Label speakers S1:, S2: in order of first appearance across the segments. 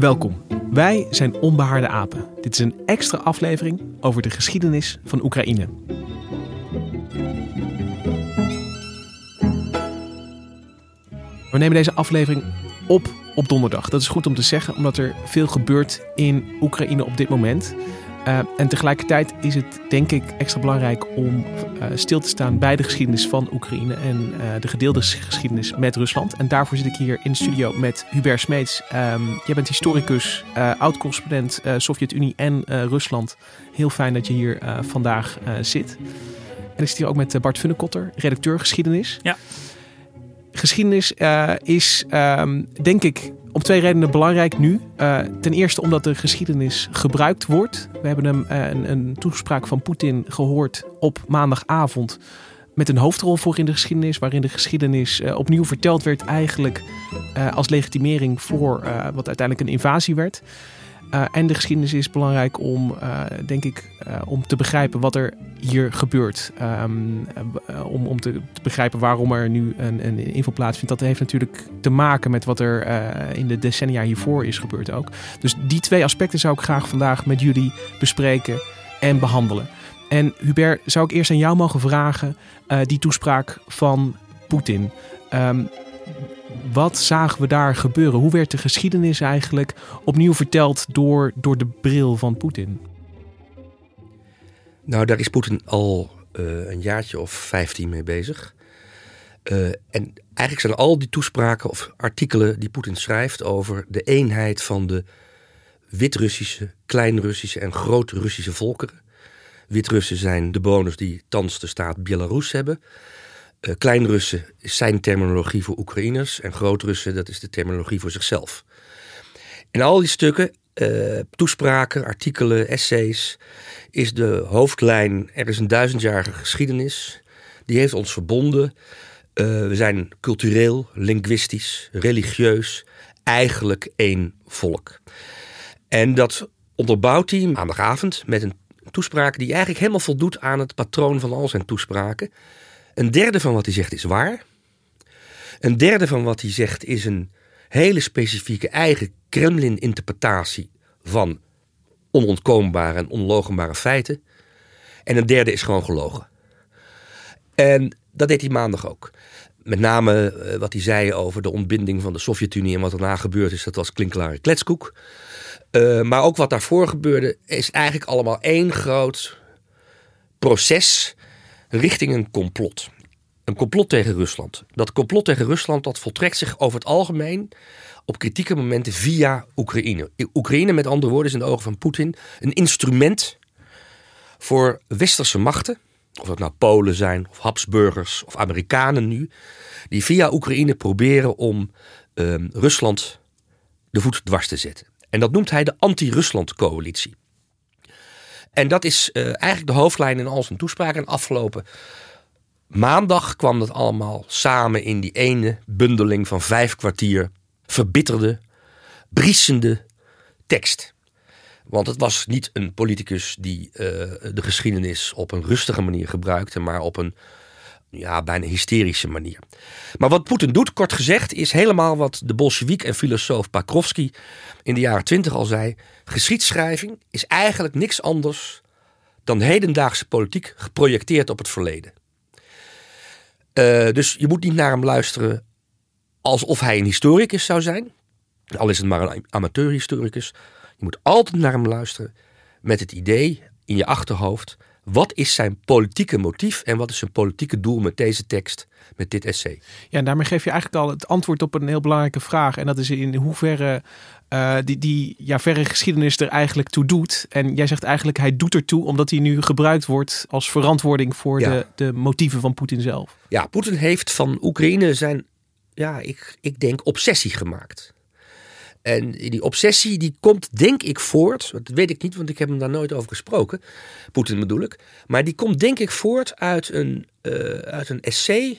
S1: Welkom. Wij zijn Onbehaarde Apen. Dit is een extra aflevering over de geschiedenis van Oekraïne. We nemen deze aflevering op op donderdag. Dat is goed om te zeggen, omdat er veel gebeurt in Oekraïne op dit moment. Uh, en tegelijkertijd is het denk ik extra belangrijk om uh, stil te staan bij de geschiedenis van Oekraïne en uh, de gedeelde geschiedenis met Rusland. En daarvoor zit ik hier in de studio met Hubert Smeets. Um, jij bent historicus, oud-correspondent Sovjet-Unie en Rusland. Heel fijn dat je hier vandaag zit. En ik zit hier ook met Bart Funnekotter, redacteur geschiedenis.
S2: Ja.
S1: Geschiedenis is um, denk ik om twee redenen belangrijk nu. Uh, ten eerste omdat de geschiedenis gebruikt wordt. We hebben hem uh, een, een, toespraak van Poetin gehoord op maandagavond. Met een hoofdrol voor in de geschiedenis, waarin de geschiedenis opnieuw verteld werd, eigenlijk als legitimering voor wat uiteindelijk een invasie werd. Uh, en de geschiedenis is belangrijk om, uh, denk ik, uh, om te begrijpen wat er hier gebeurt. Um, om om te, begrijpen waarom er nu een, een inval plaatsvindt. Dat heeft natuurlijk te maken met wat er in de decennia hiervoor is gebeurd ook. Dus die twee aspecten zou ik graag vandaag met jullie bespreken en behandelen. En Hubert, zou ik eerst aan jou mogen vragen, die toespraak van Poetin. Um, wat zagen we daar gebeuren? Hoe werd de geschiedenis eigenlijk opnieuw verteld door, door de bril van Poetin?
S2: Nou, daar is Poetin al uh, een jaartje of vijftien mee bezig. Uh, en eigenlijk zijn al die toespraken of artikelen die Poetin schrijft over de eenheid van de Wit-Russische, Klein-Russische en Groot-Russische volkeren. Wit-Russen zijn de bewoners die thans de staat Belarus hebben. Uh, Klein-Russen is zijn terminologie voor Oekraïners en Groot-Russen dat is de terminologie voor zichzelf. In al die stukken, uh, toespraken, artikelen, essays, is de hoofdlijn: er is een duizendjarige geschiedenis. Die heeft ons verbonden. Uh, we zijn cultureel, linguistisch, religieus, eigenlijk één volk. En dat onderbouwt hij maandagavond met een toespraak die eigenlijk helemaal voldoet aan het patroon van al zijn toespraken. Een derde van wat hij zegt is waar. Een derde van wat hij zegt is een hele specifieke eigen Kremlin-interpretatie van onontkoombare en onlogenbare feiten. En een derde is gewoon gelogen. En dat deed hij maandag ook. Met name uh, wat hij zei over de ontbinding van de Sovjet-Unie en wat daarna gebeurd is, dat was klinklare kletskoek. Uh, maar ook wat daarvoor gebeurde, is eigenlijk allemaal één groot proces richting een complot. Een complot tegen Rusland. Dat complot tegen Rusland dat voltrekt zich over het algemeen op kritieke momenten via Oekraïne. Oekraïne, met andere woorden, is in de ogen van Poetin een instrument voor westerse machten. Of dat nou Polen zijn, of Habsburgers, of Amerikanen nu. Die via Oekraïne proberen om um, Rusland de voet dwars te zetten. En dat noemt hij de anti-Rusland-coalitie. En dat is uh, eigenlijk de hoofdlijn in al zijn toespraken. Afgelopen maandag kwam dat allemaal samen in die ene bundeling van vijf kwartier verbitterde, briesende tekst. Want het was niet een politicus die uh, de geschiedenis op een rustige manier gebruikte, maar op een ja, bijna hysterische manier. Maar wat Poetin doet, kort gezegd, is helemaal wat de bolsjewiek en filosoof Pakrovsky in de jaren twintig al zei. Geschiedschrijving is eigenlijk niks anders dan hedendaagse politiek geprojecteerd op het verleden. Uh, dus je moet niet naar hem luisteren alsof hij een historicus zou zijn. Al is het maar een amateurhistoricus. Je moet altijd naar hem luisteren met het idee in je achterhoofd. Wat is zijn politieke motief en wat is zijn politieke doel met deze tekst, met dit essay?
S1: Ja, en daarmee geef je eigenlijk al het antwoord op een heel belangrijke vraag. En dat is in hoeverre uh, die, die ja, verre geschiedenis er eigenlijk toe doet. En jij zegt eigenlijk hij doet ertoe omdat hij nu gebruikt wordt als verantwoording voor de, de motieven van Poetin zelf.
S2: Ja, Poetin heeft van Oekraïne zijn, ja, ik, ik denk, obsessie gemaakt. En die obsessie die komt denk ik voort, dat weet ik niet, want ik heb hem daar nooit over gesproken, Poetin bedoel ik. Maar die komt denk ik voort uit een, uh, uit een essay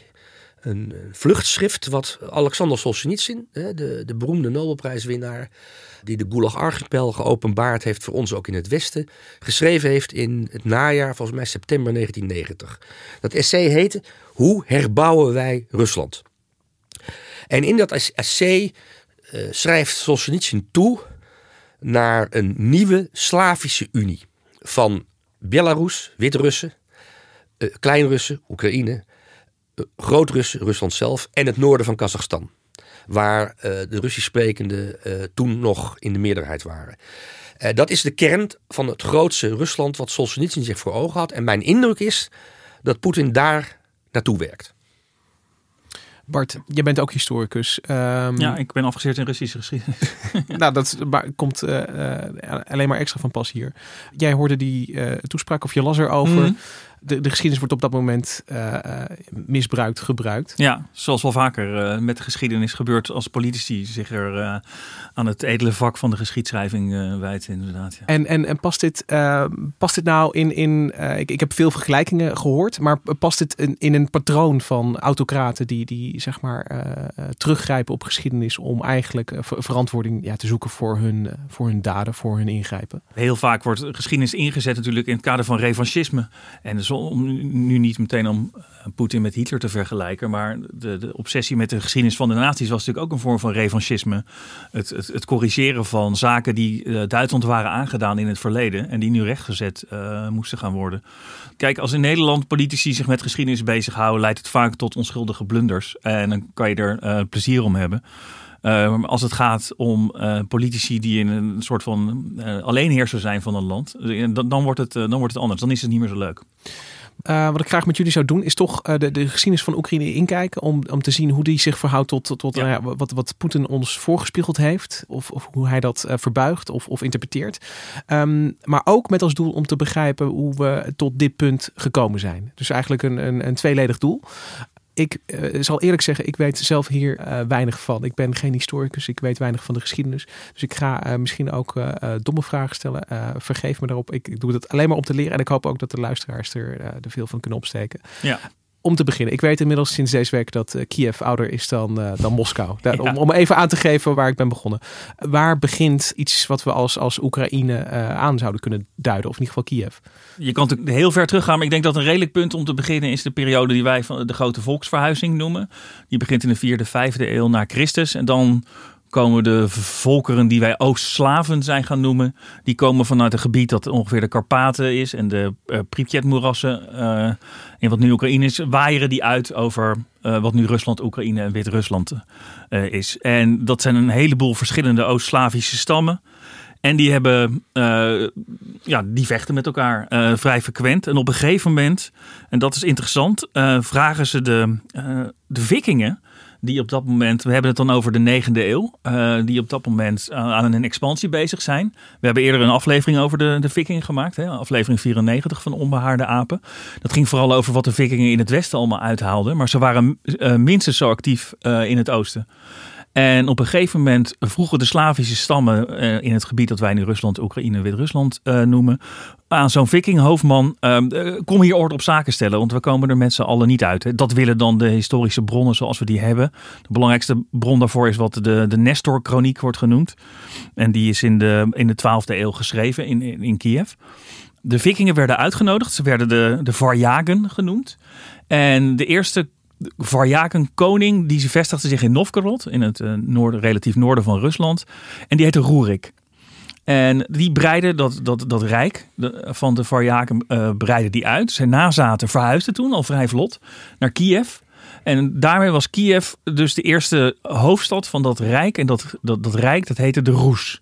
S2: een vluchtschrift wat Alexander Solzhenitsyn, de, de beroemde Nobelprijswinnaar, die de Gulag-archipel geopenbaard heeft voor ons ook in het Westen, geschreven heeft in het najaar, volgens mij september 1990. Dat essay heette Hoe herbouwen wij Rusland? En in dat essay uh, schrijft Solzhenitsyn toe naar een nieuwe Slavische Unie van Belarus, Wit-Russen, uh, Klein-Russen, Oekraïne, Groot-Russen, Rusland zelf en het noorden van Kazachstan. Waar de Russisch sprekenden toen nog in de meerderheid waren. Dat is de kern van het grootste Rusland wat Solzhenitsyn zich voor ogen had. En mijn indruk is dat Poetin daar naartoe werkt.
S1: Bart, je bent ook historicus.
S3: Um, ja, ik ben afgestudeerd in Russische geschiedenis.
S1: nou, dat komt uh, alleen maar extra van pas hier. Jij hoorde die uh, toespraak of je las erover. Mm de, de geschiedenis wordt op dat moment uh, misbruikt, gebruikt.
S3: Ja, zoals wel vaker uh, met de geschiedenis gebeurt als politici zich er uh, aan het edele vak van de geschiedschrijving wijten, inderdaad. Ja.
S1: En, en, en past, dit, past dit nou in, in ik, ik heb veel vergelijkingen gehoord, maar past dit in, in een patroon van autocraten die, die zeg maar teruggrijpen op geschiedenis om eigenlijk verantwoording ja, te zoeken voor hun, voor hun daden, voor hun ingrijpen?
S3: Heel vaak wordt geschiedenis ingezet natuurlijk in het kader van revanchisme en dus om nu niet meteen om eh, Poetin met Hitler te vergelijken, maar de, de, obsessie met de geschiedenis van de naties was natuurlijk ook een vorm van revanchisme. Het, het, het corrigeren van zaken die uh, Duitsland waren aangedaan in het verleden en die nu rechtgezet uh, moesten gaan worden. Kijk, als in Nederland politici zich met geschiedenis bezighouden, leidt het vaak tot onschuldige blunders. En dan kan je er plezier om hebben. Uh, als het gaat om uh, politici die in een soort van uh, alleenheerser zijn van een land, dan, dan, wordt het, dan wordt het anders. Dan is het niet meer zo leuk.
S1: wat ik graag met jullie zou doen, is toch de, de geschiedenis van Oekraïne inkijken. Om, om te zien hoe die zich verhoudt tot, tot ja. Nou wat, wat Poetin ons voorgespiegeld heeft. Of, of hoe hij dat verbuigt of, of interpreteert. Um, maar ook met als doel om te begrijpen hoe we tot dit punt gekomen zijn. Dus eigenlijk een, een, een tweeledig doel ik uh, zal eerlijk zeggen, ik weet zelf hier uh, weinig van. Ik ben geen historicus, ik weet weinig van de geschiedenis. Dus ik ga uh, misschien ook domme vragen stellen. vergeef me daarop. Ik, doe het alleen maar om te leren. En ik hoop ook dat de luisteraars er, er veel van kunnen opsteken.
S3: Ja
S1: om te beginnen. Ik weet inmiddels sinds deze week dat uh, Kiev ouder is dan, uh, dan Moskou. Daar, ja. om, om even aan te geven waar ik ben begonnen. Waar begint iets wat we als, als Oekraïne uh, aan zouden kunnen duiden? Of in ieder geval Kiev?
S3: Je kan natuurlijk heel ver teruggaan. Maar ik denk dat een redelijk punt om te beginnen is de periode die wij van de grote volksverhuizing noemen. Die begint in de vierde, vijfde eeuw na Christus. En dan komen de volkeren die wij Oost-Slaven zijn gaan noemen. Die komen vanuit een gebied dat ongeveer de Karpaten is en de uh, Pripyat-moerassen uh, in wat nu Oekraïne is. Waaieren die uit over uh, wat nu Rusland, Oekraïne en Wit-Rusland is. En dat zijn een heleboel verschillende Oost-Slavische stammen. En die hebben, ja, die vechten met elkaar vrij frequent. En op een gegeven moment, en dat is interessant, vragen ze de, de vikingen die op dat moment, we hebben het dan over de negende eeuw, uh, die op dat moment uh, aan een expansie bezig zijn. We hebben eerder een aflevering over de, de vikingen gemaakt, hè, aflevering 94 van Onbehaarde Apen. Dat ging vooral over wat de vikingen in het westen allemaal uithaalden, maar ze waren uh, minstens zo actief in het oosten. En op een gegeven moment vroegen de Slavische stammen uh, in het gebied dat wij nu Rusland, Oekraïne, Wit-Rusland uh, noemen, aan zo'n vikinghoofdman, uh, kom hier orde op zaken stellen, want we komen er met z'n allen niet uit. Hè. Dat willen dan de historische bronnen zoals we die hebben. De belangrijkste bron daarvoor is wat de, de Nestor-chroniek wordt genoemd. En die is in de, in de 12e eeuw geschreven in, in, in Kiev. De vikingen werden uitgenodigd, ze werden de, de Varjagen genoemd. En de eerste Varjaken koning, die vestigde zich in Novgorod, in het noorden, relatief noorden van Rusland. En die heette Roerik. En die breidde dat, dat, dat rijk van de Varjaken uh, die uit. Zijn nazaten verhuisden toen al vrij vlot naar Kiev. En daarmee was Kiev dus de eerste hoofdstad van dat rijk. En dat, dat, dat rijk, dat heette de Roes.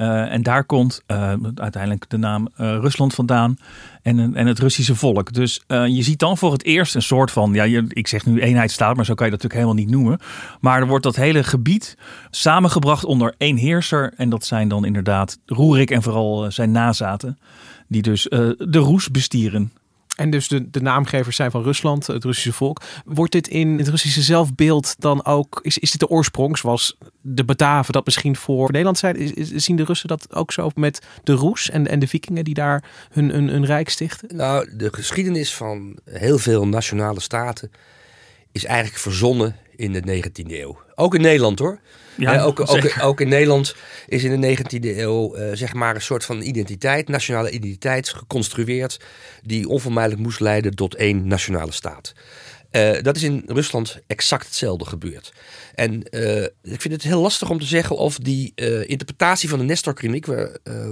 S3: Uh, en daar komt uh, uiteindelijk de naam uh, Rusland vandaan en, en het Russische volk. Dus je ziet dan voor het eerst een soort van, ja, ik zeg nu eenheidsstaat, maar zo kan je dat natuurlijk helemaal niet noemen. Maar er wordt dat hele gebied samengebracht onder één heerser. En dat zijn dan inderdaad Roerik en vooral zijn nazaten, die dus de Roes bestieren.
S1: En dus de, de naamgevers zijn van Rusland, het Russische volk. Wordt dit in het Russische zelfbeeld dan ook, is, is dit de oorsprong, zoals de Bataven dat misschien voor Nederland zijn? Is, zien de Russen dat ook zo met de Roes en, en de Vikingen die daar hun, hun, hun rijk stichten?
S2: Nou, de geschiedenis van heel veel nationale staten is eigenlijk verzonnen in de 19e eeuw. Ook in Nederland hoor. Ja, ook, ook, ook, in Nederland is in de 19e eeuw uh, zeg maar een soort van identiteit, nationale identiteit geconstrueerd, die onvermijdelijk moest leiden tot één nationale staat. Uh, dat is in Rusland exact hetzelfde gebeurd. En uh, ik vind het heel lastig om te zeggen of die interpretatie van de Nestor-kliniek,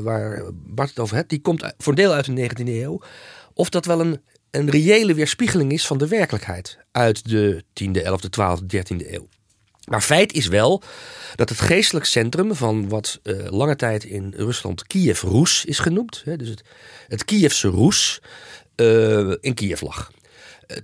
S2: waar, Bart het over heeft, die komt voor deel uit de 19e eeuw, of dat wel een, een reële weerspiegeling is van de werkelijkheid uit de 10e, 11e, 12e, 13e eeuw. Maar feit is wel dat het geestelijk centrum van wat lange tijd in Rusland Kiev-Roes is genoemd, hè, dus het, het Kievse Roes, uh, in Kiev lag.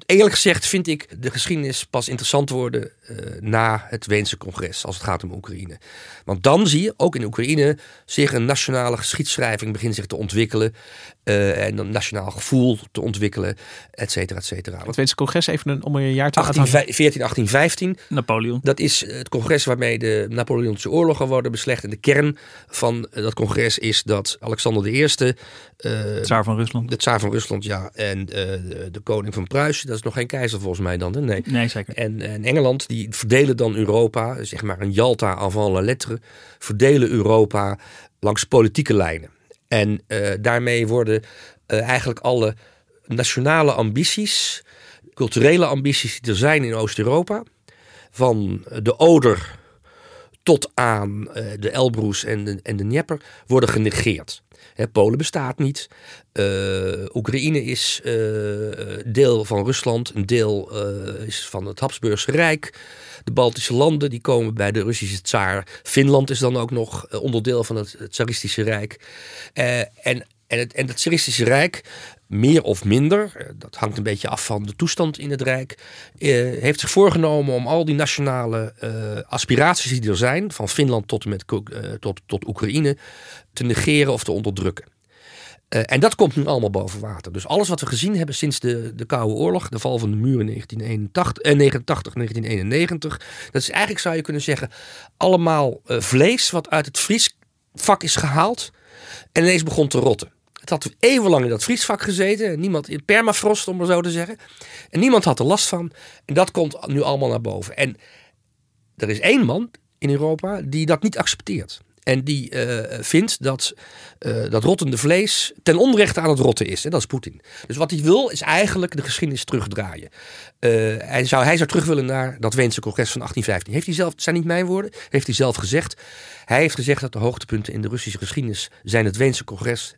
S2: Eerlijk gezegd vind ik de geschiedenis pas interessant worden uh, na het Weense congres als het gaat om Oekraïne. Want dan zie je ook in Oekraïne zich een nationale geschiedschrijving begint zich te ontwikkelen. Uh, en een nationaal gevoel te ontwikkelen, et cetera, et cetera.
S1: Het Weense congres, even een, om een jaar te
S2: 14, 1815.
S3: Napoleon.
S2: Dat is het congres waarmee de Napoleontische oorlogen worden beslecht. En de kern van dat congres is dat Alexander I...
S3: Uh, tsaar van Rusland.
S2: De tsaar van Rusland, ja. En uh, de, de, koning van Pruisen, dat is nog geen keizer volgens mij dan. Hè? Nee.
S3: nee, zeker.
S2: En, en Engeland, die verdelen dan Europa, zeg maar een Jalta avant la lettre, verdelen Europa langs politieke lijnen. En uh, daarmee worden uh, eigenlijk alle nationale ambities, culturele ambities die er zijn in Oost-Europa, van de Oder tot aan uh, de Elbroes en de, en de Dnieper, worden genegeerd. Polen bestaat niet. Oekraïne is deel van Rusland, een deel is van het Habsburgse Rijk. De Baltische landen die komen bij de Russische tsaar. Finland is dan ook nog eh, onderdeel van het, tsaristische rijk. En, en, het, en het tsaristische rijk, meer of minder, eh, dat hangt een beetje af van de toestand in het rijk, heeft zich voorgenomen om al die nationale aspiraties die er zijn, van Finland tot en met tot, tot Oekraïne, te negeren of te onderdrukken. En dat komt nu allemaal boven water. Dus alles wat we gezien hebben sinds de, de Koude Oorlog, de val van de muur in 1981, eh, 89, 1991, dat is eigenlijk, zou je kunnen zeggen, allemaal vlees wat uit het vriesvak is gehaald en ineens begon te rotten. Het had eeuwenlang in dat vriesvak gezeten. Niemand in permafrost, om maar zo te zeggen. En niemand had er last van. En dat komt nu allemaal naar boven. En er is één man in Europa die dat niet accepteert. En die uh, vindt dat uh, dat rottende vlees ten onrechte aan het rotten is. En dat is Poetin. Dus wat hij wil is eigenlijk de geschiedenis terugdraaien. Uh, hij, zou, hij zou terug willen naar dat Weense congres van 1815. Heeft hij zelf, zijn niet mijn woorden, heeft hij zelf gezegd. Hij heeft gezegd dat de hoogtepunten in de Russische geschiedenis zijn het Weense congres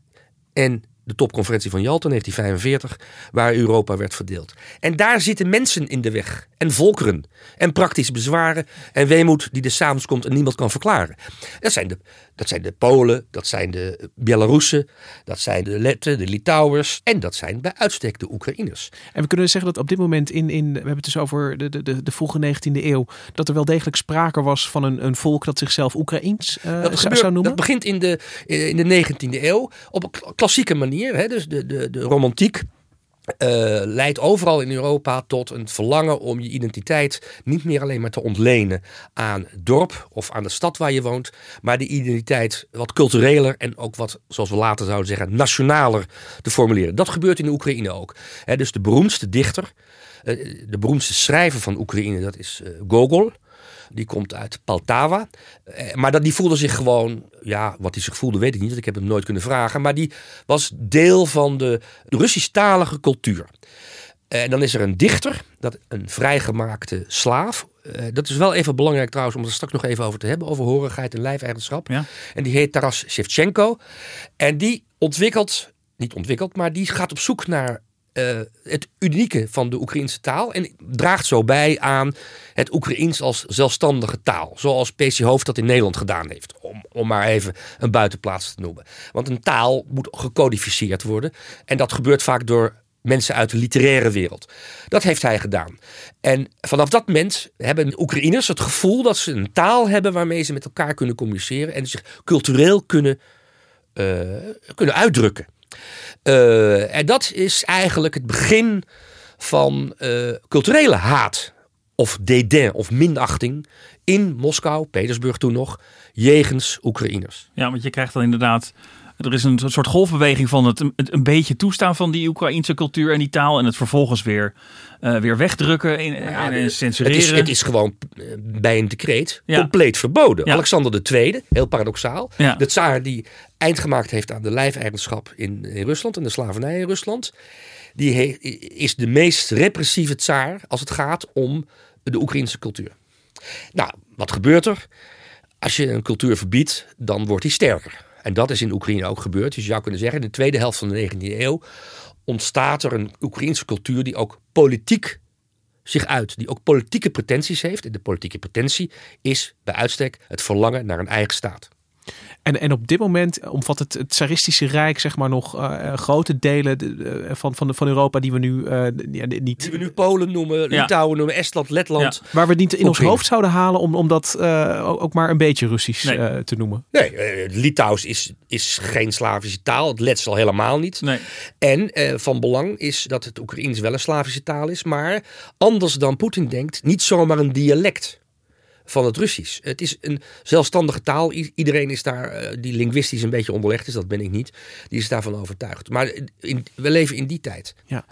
S2: en de topconferentie van Jalta 1945, waar Europa werd verdeeld. En daar zitten mensen in de weg. En volkeren. En praktische bezwaren. En weemoed die er s'avonds komt en niemand kan verklaren. Dat zijn de dat zijn de Polen, dat zijn de Belarussen, dat zijn de Letten, de Litouwers en dat zijn bij uitstek de Oekraïners.
S1: En we kunnen zeggen dat op dit moment in, in we hebben het dus over de, de, de vroege 19e eeuw, dat er wel degelijk sprake was van een, een volk dat zichzelf Oekraïens uh, dat zou noemen.
S2: Dat begint in de, in de 19e eeuw op een klassieke manier, hè, dus de, de, de romantiek. Uh, leidt overal in Europa tot een verlangen om je identiteit niet meer alleen maar te ontlenen aan het dorp of aan de stad waar je woont, maar de identiteit wat cultureler en ook wat, zoals we later zouden zeggen, nationaler te formuleren. Dat gebeurt in de Oekraïne ook. dus de beroemdste dichter, uh, de beroemdste schrijver van Oekraïne, dat is uh, Gogol. Die komt uit Paltava. Eh, maar dat, die voelde zich gewoon, ja, wat hij zich voelde weet ik niet, ik heb hem nooit kunnen vragen. Maar die was deel van de Russisch-talige cultuur. Eh, en dan is er een dichter, dat een vrijgemaakte slaaf. Uh, dat is wel even belangrijk trouwens om er straks nog even over te hebben. Over horigheid en lijfeigenschap. Ja. En die heet Taras Shevchenko. En die ontwikkelt, niet ontwikkelt, maar die gaat op zoek naar eh, het unieke van de Oekraïnse taal en draagt zo bij aan het Oekraïens als zelfstandige taal. Zoals PC Hoofd dat in Nederland gedaan heeft, om, om maar even een buitenplaats te noemen. Want een taal moet gecodificeerd worden en dat gebeurt vaak door mensen uit de literaire wereld. Dat heeft hij gedaan. En vanaf dat moment hebben Oekraïners het gevoel dat ze een taal hebben waarmee ze met elkaar kunnen communiceren en zich cultureel kunnen, uh, kunnen uitdrukken. Uh, en dat is eigenlijk het begin van uh, culturele haat of dédain of minachting in Moskou, Petersburg toen nog, jegens Oekraïners.
S3: Ja, want je krijgt dan inderdaad er is een soort golfbeweging van het, een beetje toestaan van die Oekraïnse cultuur en die taal. En het vervolgens weer, uh, weer wegdrukken en, ja, en censureren.
S2: Het is, het is gewoon uh, bij een decreet ja. compleet verboden. Ja. Alexander II, heel paradoxaal. De tsaar die eind gemaakt heeft aan de lijfeigenschap in, in Rusland en de slavernij in Rusland. Die is de meest repressieve tsaar als het gaat om de Oekraïnse cultuur. Nou, wat gebeurt er? Als je een cultuur verbiedt, dan wordt die sterker. En dat is in Oekraïne ook gebeurd. Dus je zou kunnen zeggen, in de tweede helft van de 19e eeuw ontstaat er een Oekraïnse cultuur die ook politiek zich uit, die ook politieke pretenties heeft. En de politieke pretentie is bij uitstek het verlangen naar een eigen staat.
S1: En, en op dit moment omvat het, het Tsaristische Rijk zeg maar nog uh, grote delen de, van, van, de, van Europa die we nu uh, niet...
S2: Die we nu Polen noemen, ja. Litouwen noemen, Estland, Letland.
S1: Ja. Waar we het niet in ons hoofd zouden halen om, om dat uh, ook maar een beetje Russisch nee. te noemen.
S2: Nee, Litouws is, is geen Slavische taal. Het Lets al helemaal niet.
S3: Nee.
S2: En van belang is dat het Oekraïens wel een Slavische taal is. Maar anders dan Poetin denkt, niet zomaar een dialect van het Russisch. Het is een zelfstandige taal. iedereen is daar, uh, die linguistisch een beetje onderlegd is, dat ben ik niet, die is daarvan overtuigd. Maar in, we leven in die tijd.
S1: Ja.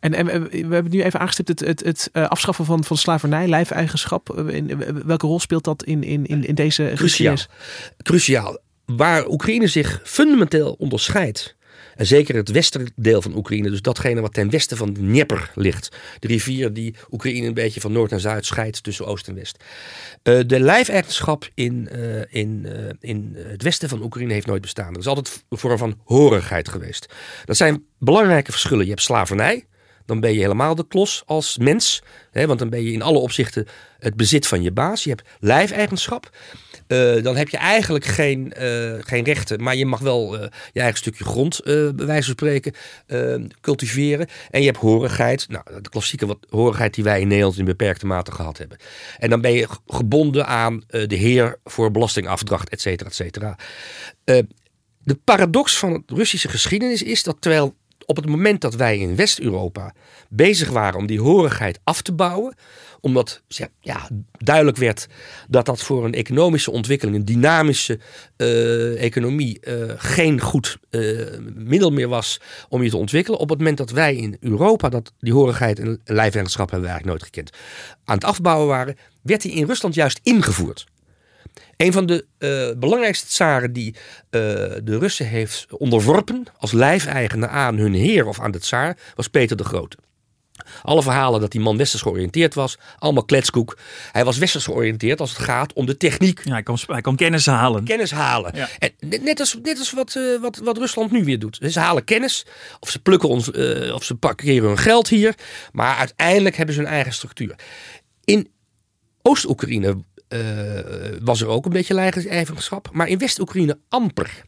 S1: En, en, we hebben nu even aangestipt het, het, het uh, afschaffen van, van slavernij, lijfeigenschap. In, welke rol speelt dat in, in, in, in deze
S2: Cruciaal. Cruciaal. Waar Oekraïne zich fundamenteel onderscheidt en zeker het westerdeel van Oekraïne, dus datgene wat ten westen van de Dnieper ligt. De rivier die Oekraïne een beetje van noord naar zuid scheidt tussen oost en west. Uh, de lijfeigenschap in, uh, in, uh, in het westen van Oekraïne heeft nooit bestaan. Dat is altijd een vorm van horigheid geweest. Dat zijn belangrijke verschillen. Je hebt slavernij. Dan ben je helemaal de klos als mens. Hè, want dan ben je in alle opzichten het bezit van je baas. Je hebt lijfeigenschap. Uh, dan heb je eigenlijk geen, uh, geen rechten, maar je mag wel uh, je eigen stukje grond, bij wijze van spreken, cultiveren. En je hebt horigheid, nou, de klassieke wat, horigheid die wij in Nederland in beperkte mate gehad hebben. En dan ben je gebonden aan de heer voor belastingafdracht, et cetera, et cetera. de paradox van de Russische geschiedenis is dat terwijl op het moment dat wij in West-Europa bezig waren om die horigheid af te bouwen, omdat ja, duidelijk werd dat dat voor een economische ontwikkeling, een dynamische uh, economie, uh, geen goed uh, middel meer was om je te ontwikkelen. Op het moment dat wij in Europa dat, die horigheid en lijfeigenschap hebben we eigenlijk nooit gekend, aan het afbouwen waren, werd die in Rusland juist ingevoerd. Een van de uh, belangrijkste tsaren die uh, de Russen heeft onderworpen als lijfeigenaar aan hun heer of aan de tsaar was Peter de Grote. Alle verhalen dat die man westers georiënteerd was, allemaal kletskoek. Hij was westers georiënteerd als het gaat om de techniek.
S3: Ja, hij, kon kennis halen.
S2: Kennis halen. Ja. En net als, net als wat, uh, wat, wat Rusland nu weer doet. Ze halen kennis, of ze plukken ons, uh, of ze parkeren hun geld hier. Maar uiteindelijk hebben ze hun eigen structuur. In Oost-Oekraïne was er ook een beetje lijfeigenschap, maar in West-Oekraïne amper.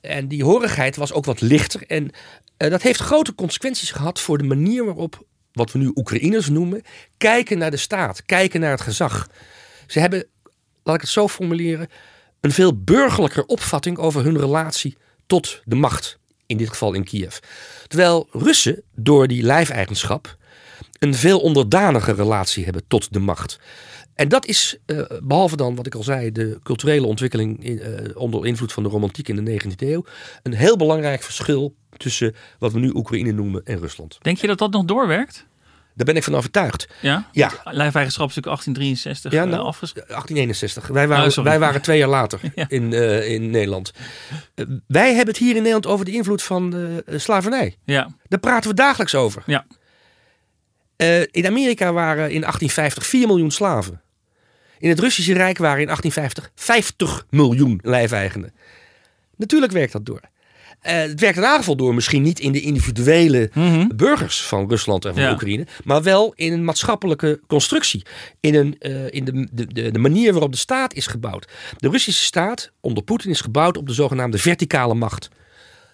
S2: En die horigheid was ook wat lichter. En uh, dat heeft grote consequenties gehad voor de manier waarop, wat we nu Oekraïners noemen, kijken naar de staat, kijken naar het gezag. Ze hebben, laat ik het zo formuleren, een veel burgerlijker opvatting over hun relatie tot de macht. In dit geval in Kiev. Terwijl Russen door die lijfeigenschap een veel onderdanige relatie hebben tot de macht. En dat is, uh, behalve dan wat ik al zei, de culturele ontwikkeling in, uh, onder invloed van de romantiek in de 19e eeuw, een heel belangrijk verschil tussen wat we nu Oekraïne noemen en Rusland.
S3: Denk je dat dat nog doorwerkt?
S2: Daar ben ik van overtuigd.
S3: Ja?
S2: Ja.
S3: Lijfeigenschap is natuurlijk 1863
S2: ja, nou,
S3: uh,
S2: 1861. Wij waren, oh, wij waren twee jaar later ja. in, uh, in Nederland. Uh, wij hebben het hier in Nederland over de invloed van slavernij.
S3: Ja.
S2: Daar praten we dagelijks over.
S3: Ja.
S2: in Amerika waren in 1850 4 miljoen slaven. In het Russische Rijk waren in 1850 50 miljoen lijfeigenen. Natuurlijk werkt dat door. Eh, het werd in aangeval door misschien niet in de individuele burgers van Rusland en van
S3: Ja.
S2: Oekraïne, maar wel in een maatschappelijke constructie. In, een, eh, in de, de, de, de manier waarop de staat is gebouwd. De Russische staat onder Poetin is gebouwd op de zogenaamde verticale macht.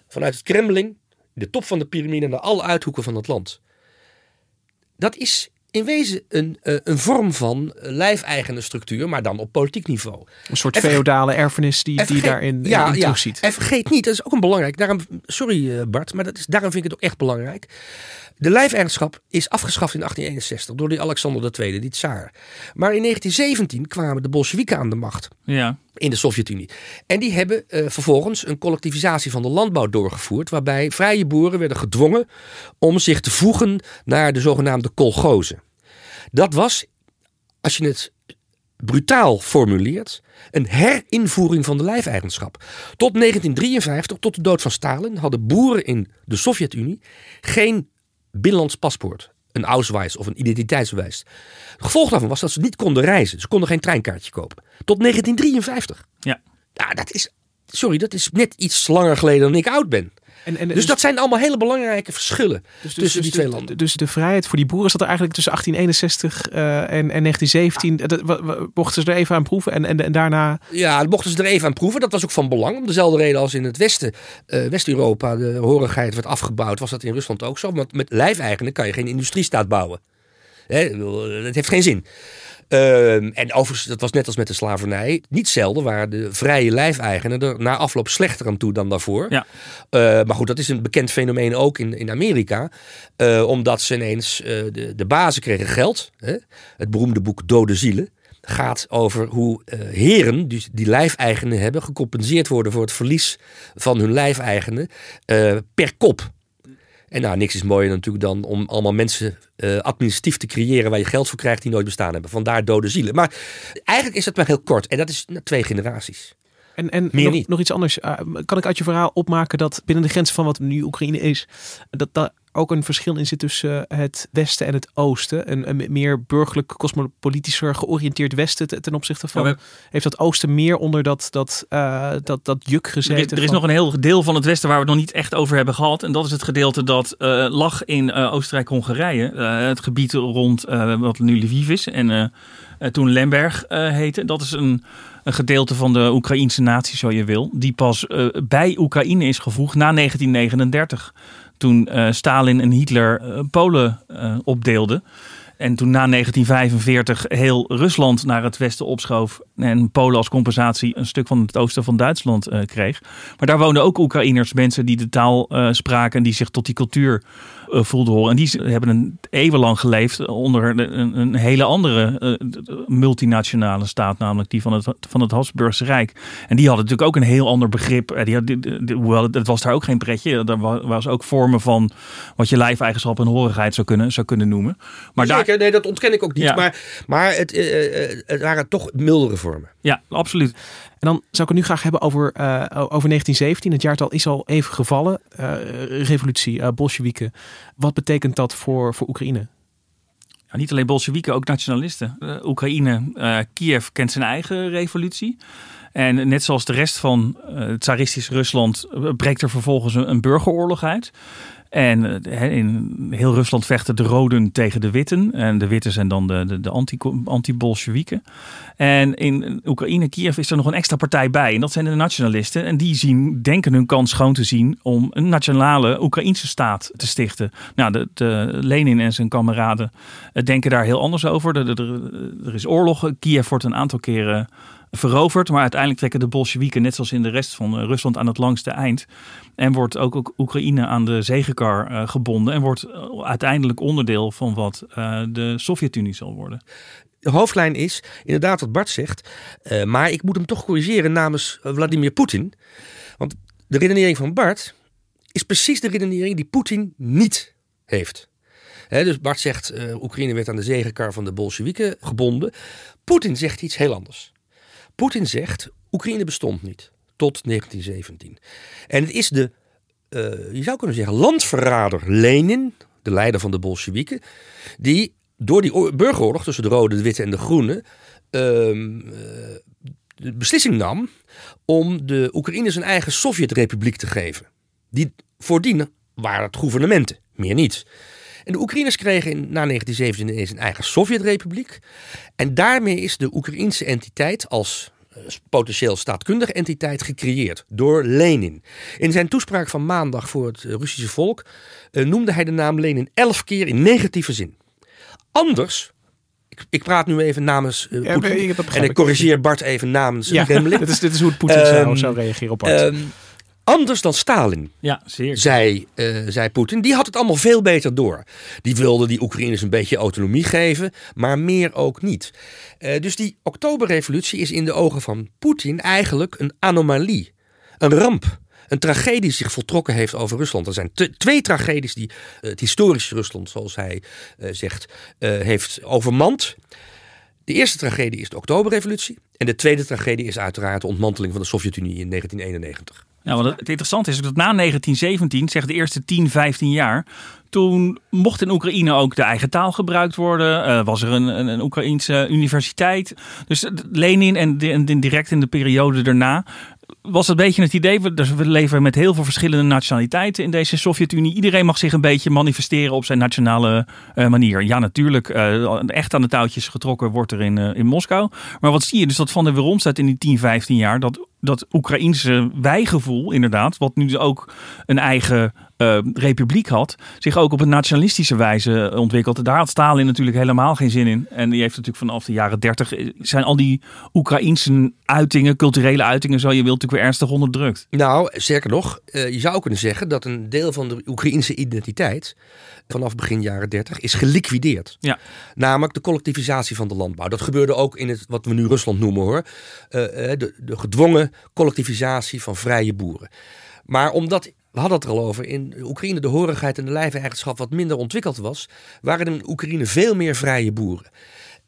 S2: Vanuit het Kremlin, de top van de piramide naar alle uithoeken van het land. Dat is in wezen een, eh, een vorm van eh, lijfeigene structuur, maar dan op politiek niveau.
S1: Een soort
S2: En
S1: feodale erfenis die,
S2: En
S1: die je
S2: vergeet-
S1: daarin
S2: ja,
S1: in
S2: ja.
S1: terugziet.
S2: En vergeet niet, dat is ook een belangrijk. Daarom, sorry eh, Bart, maar dat is, daarom vind ik het ook echt belangrijk. De lijfeigenschap is afgeschaft in 1861 door die Alexander II, die tsaar. Maar in 1917 kwamen de Bolsjewieken aan de macht
S3: Ja.
S2: in de Sovjet-Unie. En die hebben eh, vervolgens een collectivisatie van de landbouw doorgevoerd, waarbij vrije boeren werden gedwongen om zich te voegen naar de zogenaamde kolgozen. Dat was, als je het brutaal formuleert, een herinvoering van de lijfeigenschap. Tot 1953, tot de dood van Stalin, hadden boeren in de Sovjet-Unie geen binnenlands paspoort. Een Ausweis of een identiteitsbewijs. Het gevolg daarvan was dat ze niet konden reizen. Ze konden geen treinkaartje kopen. Tot 1953.
S3: Ja.
S2: Ja, dat is, sorry, dat is net iets langer geleden dan ik oud ben.
S1: En, en,
S2: Dus dat zijn allemaal hele belangrijke verschillen
S1: dus-
S2: tussen
S1: dus
S2: die twee
S1: de-
S2: landen.
S1: Dus de vrijheid voor die boeren zat er eigenlijk tussen 1861 eh, en, en 1917. Dat, mochten ze er even aan proeven en, en, en daarna...
S2: Ja, dat mochten ze er even aan proeven. Dat was ook van belang. Om dezelfde reden als in het Westen, eh, West-Europa, de horigheid werd afgebouwd, was dat in Rusland ook zo. Want met lijfeigenen kan je geen industriestaat bouwen. Hè, dat heeft geen zin. Ehm, en overigens, dat was net als met de slavernij. Niet zelden waren de vrije lijfeigenen er na afloop slechter aan toe dan daarvoor.
S3: Ja.
S2: Eh, maar goed, dat is een bekend fenomeen ook in, in Amerika. Eh, omdat ze ineens, eh, de, de bazen kregen geld. Hè? Het beroemde boek Dode Zielen gaat over hoe eh, heren, die, die lijfeigenen hebben, gecompenseerd worden voor het verlies van hun lijfeigenen per kop. En nou, niks is mooier natuurlijk dan om allemaal mensen eh, administratief te creëren waar je geld voor krijgt die nooit bestaan hebben. Vandaar dode zielen. Maar eigenlijk is dat maar heel kort. En dat is nou, twee generaties.
S1: En, en
S2: Meer
S1: nog,
S2: niet.
S1: nog iets anders. Uh, kan ik uit je verhaal opmaken dat binnen de grenzen van wat nu Oekraïne is, dat daar ook een verschil in zit tussen uh, het Westen en het Oosten? Een, een meer burgerlijk, cosmopolitischer georiënteerd Westen ten- opzichte van.
S3: Ja,
S1: Heeft dat Oosten meer onder dat, dat, uh, dat, dat juk gezeten?
S3: Er is, er is
S1: van-
S3: nog een heel deel van het Westen waar we het nog niet echt over hebben gehad. En dat is het gedeelte dat eh, lag in eh, Oostenrijk-Hongarije. Eh, het gebied rond eh, wat nu Lviv is en eh, eh, toen Lemberg eh, heette. Dat is een, een gedeelte van de Oekraïnse natie, zo je wil. Die pas eh, bij Oekraïne is gevoegd na 1939. Toen eh, Stalin en Hitler eh, Polen eh, opdeelden. En toen na 1945 heel Rusland naar het westen opschoof. En Polen als compensatie een stuk van het oosten van Duitsland kreeg. Maar daar woonden ook Oekraïners, mensen die de taal spraken. En die zich tot die cultuur eh, voelden horen. En die hebben een eeuwenlang geleefd onder een, een hele andere eh, multinationale staat. Namelijk die van het, van het Habsburgse Rijk. En die hadden natuurlijk ook een heel ander begrip. Eh, Die had, die- die- hoewel het, was daar ook geen pretje. Er wa- was ook vormen van wat je lijfeigenschap en horigheid zou kunnen, zou kunnen noemen. Maar daar,
S2: Zeker, nee, dat ontken ik ook niet.
S3: Ja.
S2: Maar, maar het, het waren toch mildere vormen.
S3: Ja, absoluut.
S1: En dan zou ik het nu graag hebben over, eh, over 1917. Het jaartal is al even gevallen. Eh, revolutie, eh Bolsjewieken. Wat betekent dat voor, voor Oekraïne?
S3: Niet alleen Bolsjewieken, ook nationalisten. Oekraïne, Kiev kent zijn eigen revolutie. En net zoals de rest van het tsaristisch Rusland breekt er vervolgens een burgeroorlog uit. En eh, in heel Rusland vechten de roden tegen de witten. En de witten zijn dan de, de, de anti- anti-Bolsjewieken. en in Oekraïne, Kiev, is er nog een extra partij bij. En dat zijn de nationalisten. En die zien, denken hun kans schoon te zien om een nationale Oekraïnse staat te stichten. Nou, de, de Lenin en zijn kameraden eh, denken daar heel anders over. Er, er, er is oorlog. Kiev wordt een aantal keren veroverd. Maar uiteindelijk trekken de Bolsjewieken, net zoals in de rest van eh, Rusland, aan het langste eind. En wordt ook, Oekraïne aan de zegenkar eh, gebonden. En wordt eh, uiteindelijk onderdeel van wat de Sovjet-Unie zal worden.
S2: De hoofdlijn is inderdaad wat Bart zegt. maar ik moet hem toch corrigeren namens Vladimir Poetin. Want de redenering van Bart is precies de redenering die Poetin niet heeft. Dus Bart zegt, Oekraïne werd aan de zegenkar van de Bolsjewieken gebonden. Poetin zegt iets heel anders. Poetin zegt, Oekraïne bestond niet tot 1917. En het is de, eh, je zou kunnen zeggen, landverrader Lenin, de leider van de Bolsjewieken, die door die oor- burgeroorlog tussen de rode, de witte en de groene ehm, eh, de beslissing nam om de Oekraïners een eigen Sovjetrepubliek te geven. Die voordien waren het gouvernementen, meer niet. En de Oekraïners kregen in, na 1917 ineens een eigen Sovjetrepubliek. En daarmee is de Oekraïnse entiteit als eh, potentieel staatkundige entiteit gecreëerd door Lenin. In zijn toespraak van maandag voor het eh, Russische volk eh, noemde hij de naam Lenin elf keer in negatieve zin. Anders, ik, ik praat nu even namens uh,
S1: Ja,
S2: Poetin en ik corrigeer Bart even namens
S1: Ja,
S2: Kremlin.
S1: dit is, dit is hoe het Poetin zou,
S2: Ehm,
S1: zou reageren op Bart.
S2: Ehm, anders dan Stalin
S3: Ja, zeer.
S2: zei, eh, zei Poetin. Die had het allemaal veel beter door. Die wilde die Oekraïners een beetje autonomie geven, maar meer ook niet. Eh, dus die oktoberrevolutie is in de ogen van Poetin eigenlijk een anomalie. Een ramp. Een tragedie die zich voltrokken heeft over Rusland. Er zijn twee tragedies die het historische Rusland, zoals hij eh, zegt, heeft overmand. De eerste tragedie is de Oktoberrevolutie. En de tweede tragedie is uiteraard de ontmanteling van de Sovjet-Unie in 1991.
S3: Ja, want het interessante is dat na 1917, zeg de eerste 10, 15 jaar, toen mocht in Oekraïne ook de eigen taal gebruikt worden. Eh, was er een, een, Oekraïense universiteit. Dus eh, Lenin en, en direct in de periode daarna was een beetje het idee, we, dus we leven met heel veel verschillende nationaliteiten in deze Sovjet-Unie. Iedereen mag zich een beetje manifesteren op zijn nationale eh, manier. Ja, natuurlijk, eh, echt aan de touwtjes getrokken wordt er in, eh, in Moskou. Maar wat zie je? Dus dat Van der Weeromstaat in die 10, 15 jaar, dat, dat Oekraïense wijgevoel inderdaad, wat nu ook een eigen eh, republiek had, zich ook op een nationalistische wijze ontwikkeld. Daar had Stalin natuurlijk helemaal geen zin in. En die heeft natuurlijk vanaf de jaren 30 eh, zijn al die Oekraïense uitingen, culturele uitingen, zo je wilt, natuurlijk weer ernstig onderdrukt.
S2: Nou, sterker nog, eh, je zou kunnen zeggen dat een deel van de Oekraïnse identiteit vanaf begin jaren 30 is geliquideerd.
S3: Ja.
S2: Namelijk de collectivisatie van de landbouw. Dat gebeurde ook in het wat we nu Rusland noemen hoor. De, de gedwongen collectivisatie van vrije boeren. Maar omdat, we hadden het er al over, in Oekraïne de horigheid en de lijfeigenschap wat minder ontwikkeld was, waren er in Oekraïne veel meer vrije boeren.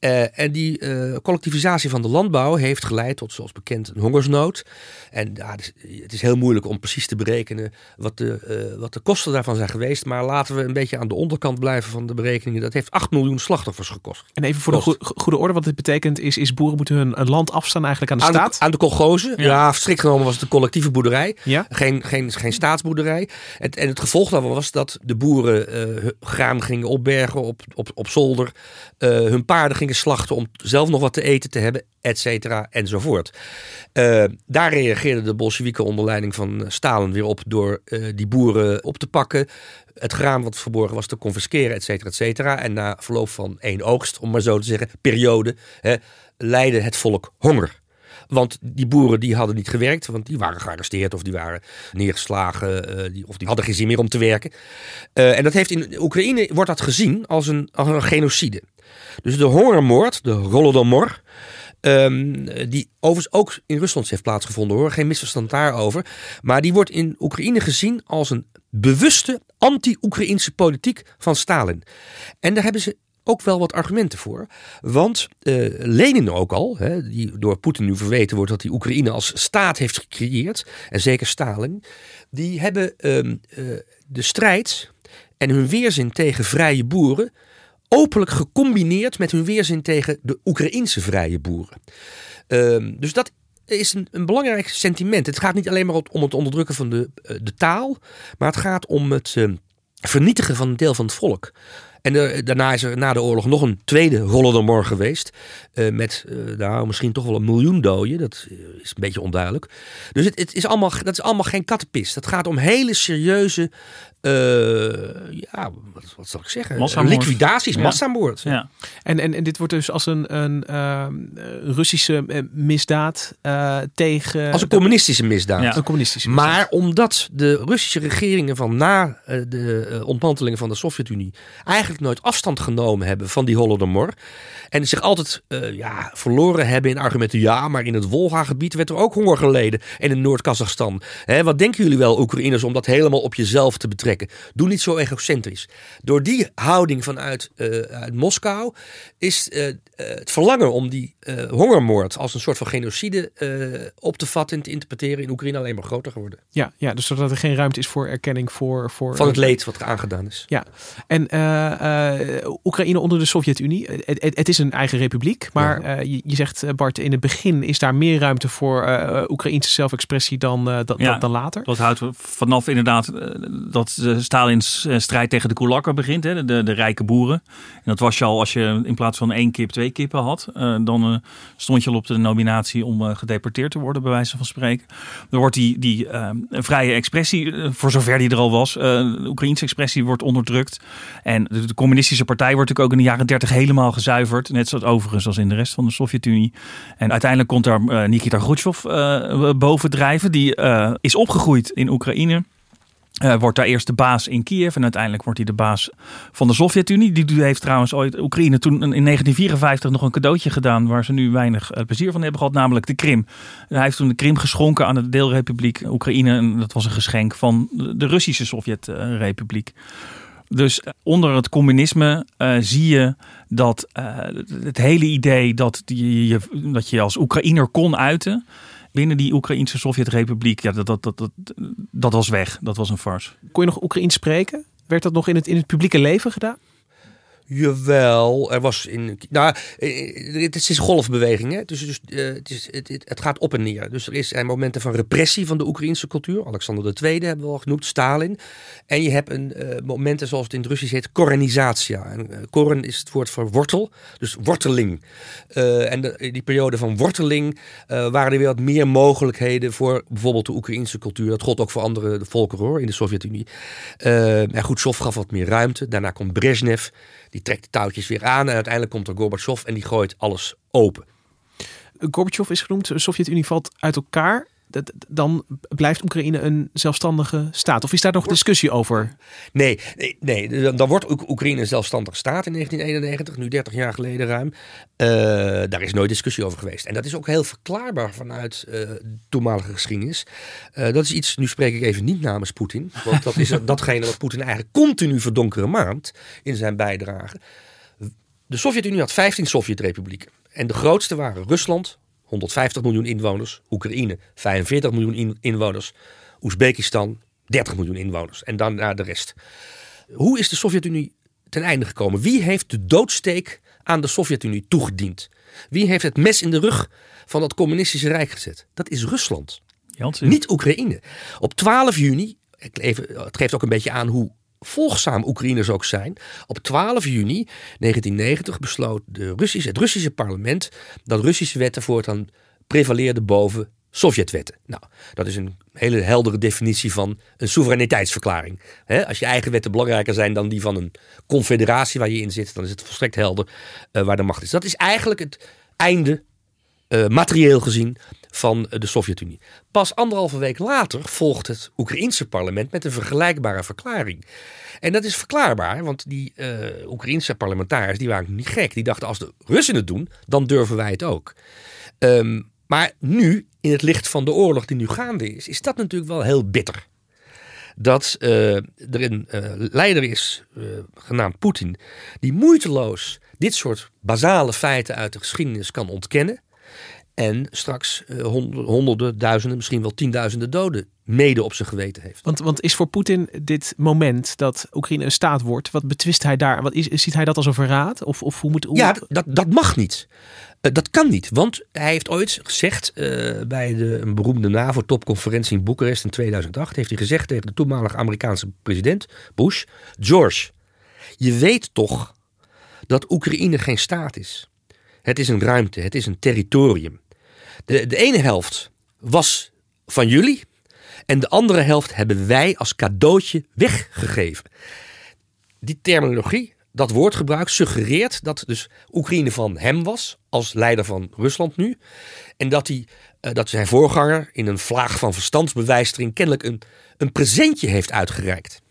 S2: Eh, en die eh, collectivisatie van de landbouw heeft geleid tot, zoals bekend, een hongersnood. En ja, het, is, het is heel moeilijk om precies te berekenen wat de, eh, wat de kosten daarvan zijn geweest. Maar laten we een beetje aan de onderkant blijven van de berekeningen. Dat heeft 8 miljoen slachtoffers gekost.
S1: en even voor de
S2: kost.
S1: goede orde, wat dit betekent is, is boeren moeten hun land afstaan eigenlijk aan de
S2: Aan
S1: staat.
S2: de, aan de kolgozen.
S3: Ja.
S2: Ja. strikt genomen was het een collectieve boerderij.
S1: Ja?
S2: Geen, geen, geen staatsboerderij. En, en het gevolg daarvan was dat de boeren graan gingen opbergen op, op, op zolder. hun paarden gingen slachten om zelf nog wat te eten te hebben, et cetera, enzovoort. Eh, daar reageerden de Bolsjewieken onder leiding van Stalin weer op door eh, die boeren op te pakken. Het graan wat verborgen was te confisceren, et cetera, et cetera. En na verloop van één oogst, om maar zo te zeggen, periode, hè, leidde het volk honger. Want die boeren die hadden niet gewerkt, want die waren gearresteerd of die waren neergeslagen eh, die, of die hadden geen zin meer om te werken. Eh, en dat heeft in Oekraïne wordt dat gezien als een, een genocide. Dus de hongermoord, de Holodomor, ehm, die overigens ook in Rusland heeft plaatsgevonden hoor, geen misverstand daarover. Maar die wordt in Oekraïne gezien als een bewuste anti-Oekraïnse politiek van Stalin. En daar hebben ze ook wel wat argumenten voor. Want eh, Lenin ook al, hè, die door Poetin nu verweten wordt dat hij Oekraïne als staat heeft gecreëerd, en zeker Stalin, die hebben ehm, eh, de strijd en hun weerzin tegen vrije boeren openlijk gecombineerd met hun weerzin tegen de Oekraïense vrije boeren. Ehm, dus dat is een, een belangrijk sentiment. Het gaat niet alleen maar om het onderdrukken van de, eh, de taal, maar het gaat om het ehm, vernietigen van een deel van het volk. En daarna is er na de oorlog nog een tweede Holodomor geweest. eh, met eh, nou, misschien toch wel een miljoen doden. Dat eh, is een beetje onduidelijk. Dus het, het is allemaal, dat is allemaal geen kattenpis. Dat gaat om hele serieuze. Eh, ja, wat, wat zal ik zeggen?
S3: Massamoord.
S2: Liquidaties,
S3: Ja.
S2: massamoord.
S3: Ja.
S1: En, en, en dit wordt dus als een, een ehm, eh, Russische eh, misdaad eh, tegen...
S2: Als een
S1: de-
S2: communistische misdaad.
S3: Ja.
S1: een communistische misdaad.
S2: Maar omdat de Russische regeringen van na eh, de eh, ontmanteling van de Sovjet-Unie eigenlijk nooit afstand genomen hebben van die Holodomor. En zich altijd eh, ja, verloren hebben in argumenten. Ja, maar in het Wolga-gebied werd er ook honger geleden. En in Noord-Kazachstan. Hè, Wat denken jullie wel, Oekraïners, om dat helemaal op jezelf te betrekken? Doe niet zo egocentrisch. Door die houding vanuit eh, Moskou is eh, eh, het verlangen om die eh, hongermoord als een soort van genocide eh, op te vatten en te interpreteren in Oekraïne alleen maar groter geworden.
S1: Ja, ja, dus zodat er geen ruimte is voor erkenning voor... voor
S2: Van het leed wat er aangedaan is.
S1: Ja, en eh, eh, Oekraïne onder de Sovjet-Unie, het, het- het is een eigen republiek, maar
S2: Ja.
S1: eh, je, je zegt eh, Bart, in het begin is daar meer ruimte voor eh Oekraïnse zelfexpressie dan, eh, dan,
S3: Ja.
S1: dan, dan later.
S3: Dat houdt vanaf inderdaad eh, dat eh, Stalins eh, strijd tegen de koelakken begint, hè, de, de rijke boeren. En dat was je al als je in plaats van één kip twee kippen had. eh, dan eh, stond je al op de nominatie om eh, gedeporteerd te worden, bij wijze van spreken. Er wordt die, die eh, vrije expressie, voor zover die er al was, de expressie wordt onderdrukt. En de, communistische partij wordt natuurlijk ook in de jaren dertig helemaal gezuiverd. Net zoals overigens als in de rest van de Sovjet-Unie. En uiteindelijk komt daar Nikita Khrushchev eh, bovendrijven. Die is opgegroeid in Oekraïne. Eh, wordt daar eerst de baas in Kiev en uiteindelijk wordt hij de baas van de Sovjet-Unie. Die heeft trouwens ooit Oekraïne toen in 1954 nog een cadeautje gedaan waar ze nu weinig eh, plezier van hebben gehad, namelijk de Krim. Hij heeft toen de Krim geschonken aan de deelrepubliek Oekraïne en dat was een geschenk van de Russische Sovjet-republiek. Dus eh, onder het communisme zie je dat het hele idee dat je, dat je als Oekraïner kon uiten binnen die Oekraïnse Sovjet-republiek, ja, dat, dat, dat, dat, dat was weg. Dat was een farce.
S1: Kon je nog Oekraïens spreken? Werd dat nog in het, in het publieke leven gedaan?
S2: Jawel, er was in. Nou, eh, het is golfbeweging. Hè? Dus, dus eh, het, is, het, het het gaat op en neer. Dus er is zijn momenten van repressie van de Oekraïnse cultuur. Alexander II hebben we al genoemd, Stalin. En je hebt een, eh, momenten zoals het in het Russisch heet, korenizatia. En, eh, koren is het woord voor wortel, dus worteling. Eh, en die periode van worteling eh, waren er weer wat meer mogelijkheden voor bijvoorbeeld de Oekraïnse cultuur. Dat gold ook voor andere volkeren hoor, in de Sovjet-Unie. Eh en Khrushchev gaf wat meer ruimte. Daarna komt Brezhnev. Die trekt de touwtjes weer aan. En uiteindelijk komt er Gorbachev en die gooit alles open.
S1: Gorbachev is genoemd, de Sovjet-Unie valt uit elkaar. Dat, dan blijft Oekraïne een zelfstandige staat. Of is daar nog discussie over?
S2: Nee, nee, nee, dan- wordt Oek- Oekraïne een zelfstandige staat in 1991, nu 30 jaar geleden ruim. Eh, daar is nooit discussie over geweest. En dat is ook heel verklaarbaar vanuit eh, toenmalige geschiedenis. Eh, dat is iets, nu spreek ik even niet namens Poetin, want dat is datgene wat Poetin eigenlijk continu verdonkere maand in zijn bijdrage. De Sovjet-Unie had 15 Sovjet-republieken. En de grootste waren Rusland, 150 miljoen inwoners. Oekraïne, 45 miljoen in- inwoners. Oezbekistan, 30 miljoen inwoners. En dan naar de rest. Hoe is de Sovjet-Unie ten einde gekomen? Wie heeft de doodsteek aan de Sovjet-Unie toegediend? Wie heeft het mes in de rug van dat communistische rijk gezet? Dat is Rusland.
S3: Janssen.
S2: Niet Oekraïne. Op 12 juni, het geeft ook een beetje aan hoe volgzaam Oekraïners ook zijn. Op 12 juni 1990 besloot de Russische, het Russische parlement dat Russische wetten voortaan prevaleerden boven Sovjetwetten. Nou, dat is een hele heldere definitie van een soevereiniteitsverklaring. Als je eigen wetten belangrijker zijn dan die van een confederatie waar je in zit, dan is het volstrekt helder eh, waar de macht is. Dat is eigenlijk het einde eh, materieel gezien van eh, de Sovjet-Unie. Pas anderhalve week later volgt het Oekraïense parlement met een vergelijkbare verklaring. En dat is verklaarbaar, want die eh Oekraïense parlementariërs die waren niet gek. Die dachten als de Russen het doen, dan durven wij het ook. Ehm, maar nu, in het licht van de oorlog die nu gaande is, is dat natuurlijk wel heel bitter. Dat er een leider is, genaamd Poetin, die moeiteloos dit soort basale feiten uit de geschiedenis kan ontkennen. En straks eh, hond- honderden, duizenden, misschien wel tienduizenden doden mede op zijn geweten heeft.
S1: Want, want is voor Poetin dit moment dat Oekraïne een staat wordt, wat betwist hij daar? Wat is, ziet hij dat als een verraad? Of, of hoe moet hoe,
S2: Ja, dat, dat mag niet. Eh, dat kan niet, want hij heeft ooit gezegd eh, bij de, een beroemde NAVO-topconferentie in Boekarest in 2008, heeft hij gezegd tegen de toenmalige Amerikaanse president Bush, George, je weet toch dat Oekraïne geen staat is. Het is een ruimte, het is een territorium. De, de ene helft was van jullie en de andere helft hebben wij als cadeautje weggegeven die terminologie, dat woordgebruik, suggereert dat dus Oekraïne van hem was, als leider van Rusland nu. En dat, hij, eh, dat zijn voorganger in een vlaag van verstandsbewijstering kennelijk een, een presentje heeft uitgereikt.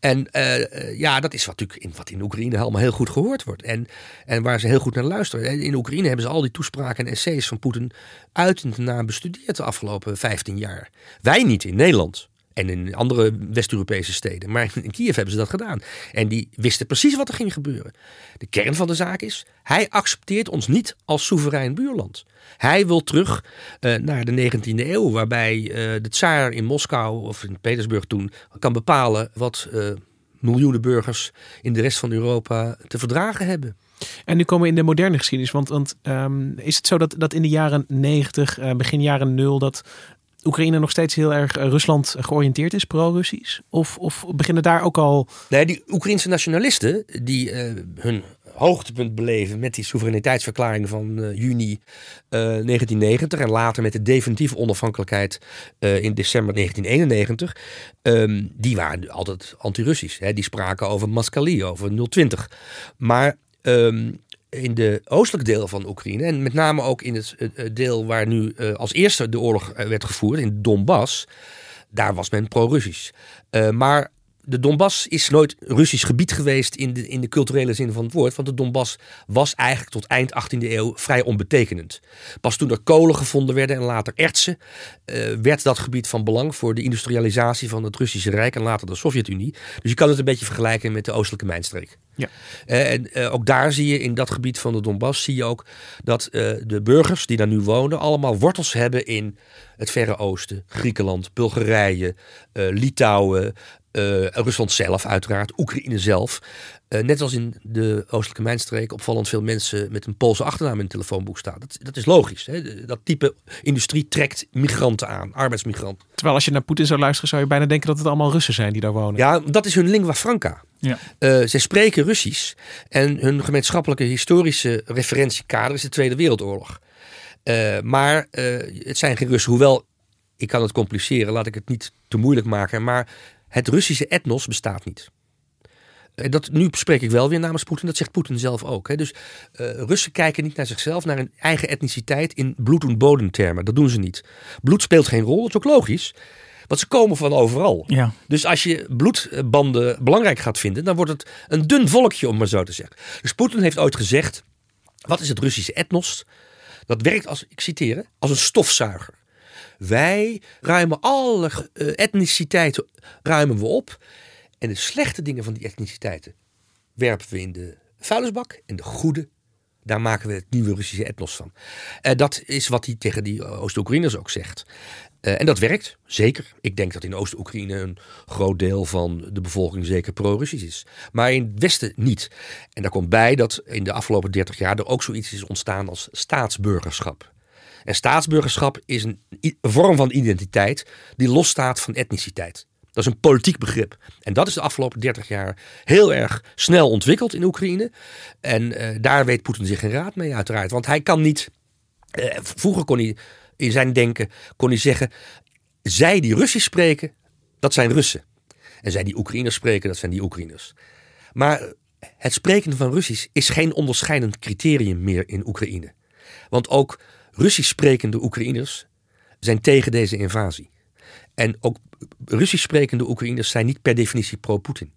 S2: En eh, eh, ja, dat is wat, natuurlijk in, wat in Oekraïne allemaal heel goed gehoord wordt. En, en waar ze heel goed naar luisteren. En in Oekraïne hebben ze al die toespraken en essays van Poetin uit en na bestudeerd de afgelopen 15 jaar. Wij niet in Nederland. En in andere West-Europese steden. Maar in Kiev hebben ze dat gedaan. En die wisten precies wat er ging gebeuren. De kern van de zaak is, hij accepteert ons niet als soeverein buurland. Hij wil terug uh, naar de 19e eeuw, waarbij uh, de tsaar in Moskou of in Petersburg toen kan bepalen wat uh, miljoenen burgers in de rest van Europa te verdragen hebben.
S1: En nu komen we in de moderne geschiedenis. Want, want um, is het zo dat, dat in de jaren 90, uh, begin jaren 0, dat Oekraïne nog steeds heel erg uh, Rusland georiënteerd is, pro-Russisch? Of, of beginnen daar ook al.
S2: Nee, die Oekraïnse nationalisten die uh, hun hoogtepunt beleven met die soevereiniteitsverklaring van uh, juni uh, 1990 en later met de definitieve onafhankelijkheid in december 1991, um, die waren altijd anti-Russisch. Die spraken over Maskali, over 020. Maar um, in de oostelijke deel van Oekraïne en met name ook in het deel waar nu uh, als eerste de oorlog werd gevoerd, in Donbass, daar was men pro-Russisch. Uh, maar de Donbass is nooit Russisch gebied geweest in de, in de culturele zin van het woord. Want de Donbass was eigenlijk tot eind 18e eeuw vrij onbetekenend. Pas toen er kolen gevonden werden en later ertsen, werd dat gebied van belang voor de industrialisatie van het Russische Rijk en later de Sovjet-Unie. Dus je kan het een beetje vergelijken met de oostelijke mijnstreek.
S1: Ja.
S2: Uh, en uh, ook daar zie je in dat gebied van de Donbass zie je ook dat de burgers die daar nu wonen allemaal wortels hebben in het Verre Oosten, Griekenland, Bulgarije, Litouwen, Rusland zelf uiteraard, Oekraïne zelf. Uh, net als in de oostelijke mijnstreek opvallend veel mensen met een Poolse achternaam in het telefoonboek staan. Dat, dat is logisch. Hè? Dat type industrie trekt migranten aan, arbeidsmigranten.
S1: Terwijl als je naar Poetin zou luisteren, zou je bijna denken dat het allemaal Russen zijn die daar wonen.
S2: Ja, dat is hun lingua franca.
S3: Ja.
S2: Uh, zij spreken Russisch en hun gemeenschappelijke historische referentiekader is de Tweede Wereldoorlog. Uh, maar het zijn geen Russen, hoewel ik kan het compliceren, laat ik het niet te moeilijk maken. Maar het Russische etnos bestaat niet. Dat, nu spreek ik wel weer namens Poetin, dat zegt Poetin zelf ook. Hè. Dus uh, Russen kijken niet naar zichzelf, naar hun eigen etniciteit in bloed- en bodemtermen. Dat doen ze niet. Bloed speelt geen rol, dat is ook logisch. Want ze komen van overal.
S3: Ja.
S2: Dus als je bloedbanden belangrijk gaat vinden, dan wordt het een dun volkje, om maar zo te zeggen. Dus Poetin heeft ooit gezegd: wat is het Russische etnos? Dat werkt als, ik citeer, als een stofzuiger. Wij ruimen alle uh, etniciteiten ruimen we op. En de slechte dingen van die etniciteiten werpen we in de vuilnisbak. En de goede, daar maken we het nieuwe Russische etnos van. Uh, dat is wat hij tegen die Oost-Oekraïners ook zegt. Uh, en dat werkt, zeker. Ik denk dat in Oost-Oekraïne een groot deel van de bevolking zeker pro-Russisch is. Maar in het Westen niet. En daar komt bij dat in de afgelopen 30 jaar er ook zoiets is ontstaan als staatsburgerschap. En staatsburgerschap is een vorm van identiteit die losstaat van etniciteit. Dat is een politiek begrip. En dat is de afgelopen 30 jaar heel erg snel ontwikkeld in Oekraïne. En uh, daar weet Poetin zich geen raad mee, uiteraard. Want hij kan niet. Uh, vroeger kon hij in zijn denken kon hij zeggen: zij die Russisch spreken, dat zijn Russen. En zij die Oekraïners spreken, dat zijn die Oekraïners. Maar het spreken van Russisch is geen onderscheidend criterium meer in Oekraïne. Want ook Russisch sprekende Oekraïners zijn tegen deze invasie. En ook Russisch sprekende Oekraïners zijn niet per definitie pro-Poetin.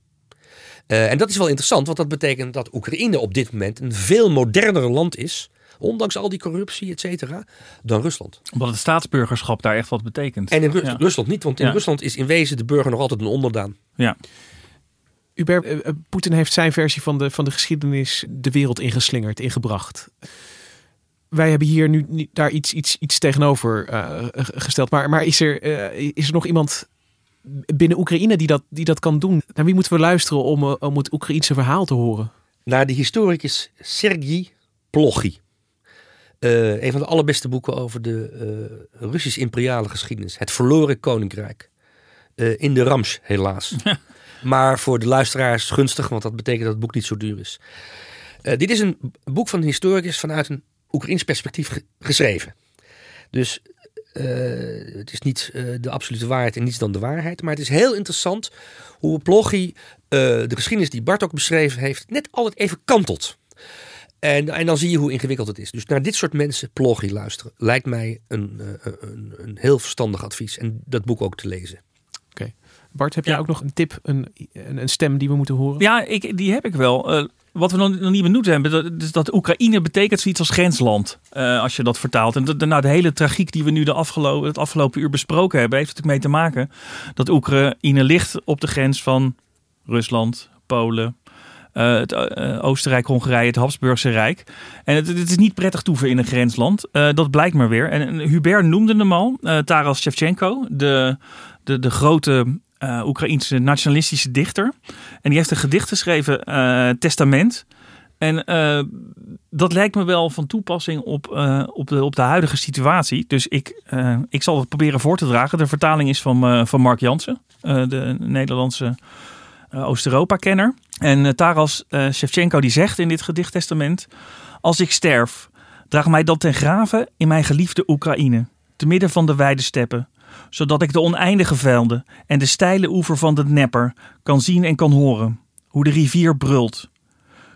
S2: Uh, en dat is wel interessant, want dat betekent dat Oekraïne op dit moment een veel moderner land is, ondanks al die corruptie, et cetera, dan Rusland.
S3: Omdat het staatsburgerschap daar echt wat betekent.
S2: En in Ru ja. Rusland niet, want in ja. Rusland is in wezen de burger nog altijd een onderdaan.
S3: Ja.
S1: Hubert, uh, Poetin heeft zijn versie van de, van de geschiedenis de wereld ingeslingerd, ingebracht wij hebben hier nu niet, daar iets, iets, iets tegenover uh, gesteld. Maar, maar is, er, uh, is er nog iemand binnen Oekraïne die dat, die dat kan doen? Naar wie moeten we luisteren om, uh, om het Oekraïense verhaal te horen?
S2: Naar de historicus Sergei Plochy. een van de allerbeste boeken over de Russisch-imperiale geschiedenis. Het verloren koninkrijk. in de Rams, helaas. maar voor de luisteraars gunstig, want dat betekent dat het boek niet zo duur is. dit is een boek van een historicus vanuit een Oekraïns perspectief geschreven. Dus uh, het is niet uh, de absolute waarheid en niets dan de waarheid. Maar het is heel interessant hoe Plochy uh, de geschiedenis die Bart ook beschreven heeft, net altijd even kantelt. En, en dan zie je hoe ingewikkeld het is. Dus naar dit soort mensen Plochy luisteren lijkt mij een, een, een heel verstandig advies. En dat boek ook te lezen.
S1: Oké. Okay. Bart, heb jij ja. ook nog een tip, een, een, stem die we moeten horen?
S3: Ja, ik, die heb ik wel. Wat we nog, nog niet benoemd hebben, dat, dus dat Oekraïne betekent zoiets als grensland. eh, als je dat vertaalt. En de, nou, de hele tragiek die we nu de afgelopen, het afgelopen uur besproken hebben, heeft natuurlijk mee te maken dat Oekraïne ligt op de grens van Rusland, Polen. eh, eh, Oostenrijk, Hongarije, het Habsburgse Rijk. En het, is niet prettig toeven in een grensland. Dat blijkt maar weer. En, en Hubert noemde hem al, Taras Shevchenko, de, de, de grote eh Oekraïense nationalistische dichter. En die heeft een gedicht geschreven, eh, Testament. En eh, dat lijkt me wel van toepassing op, op, de, op de huidige situatie. Dus ik, ik zal het proberen voor te dragen. De vertaling is van, van Mark Jansen, de Nederlandse Oost-Europa-kenner. En Taras Shevchenko die zegt in dit gedichttestament... Als ik sterf, draag mij dan ten graven in mijn geliefde Oekraïne. Te midden van de wijde steppen. Zodat ik de oneindige velden en de steile oever van de Dnepr kan zien en kan horen. Hoe de rivier brult.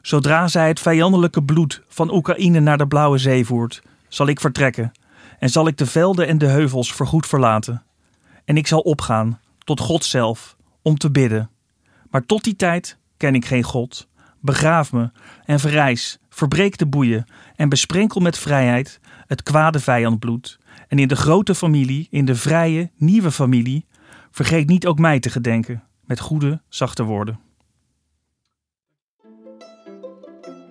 S3: Zodra zij het vijandelijke bloed van Oekraïne naar de Blauwe Zee voert, zal ik vertrekken. En zal ik de velden en de heuvels voorgoed verlaten. En ik zal opgaan tot God zelf om te bidden. Maar tot die tijd ken ik geen God. Begraaf me en verrijs, verbreek de boeien en besprenkel met vrijheid het kwade vijandbloed. En in de grote familie, in de vrije, nieuwe familie, vergeet niet ook mij te gedenken met goede, zachte woorden.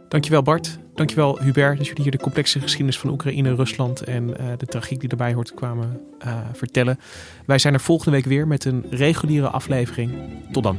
S1: Dankjewel Bart. Dankjewel Hubert dat jullie hier de complexe geschiedenis van Oekraïne, Rusland en eh, de tragiek die erbij hoort kwamen eh, vertellen. Wij zijn er volgende week weer met een reguliere aflevering. Tot dan.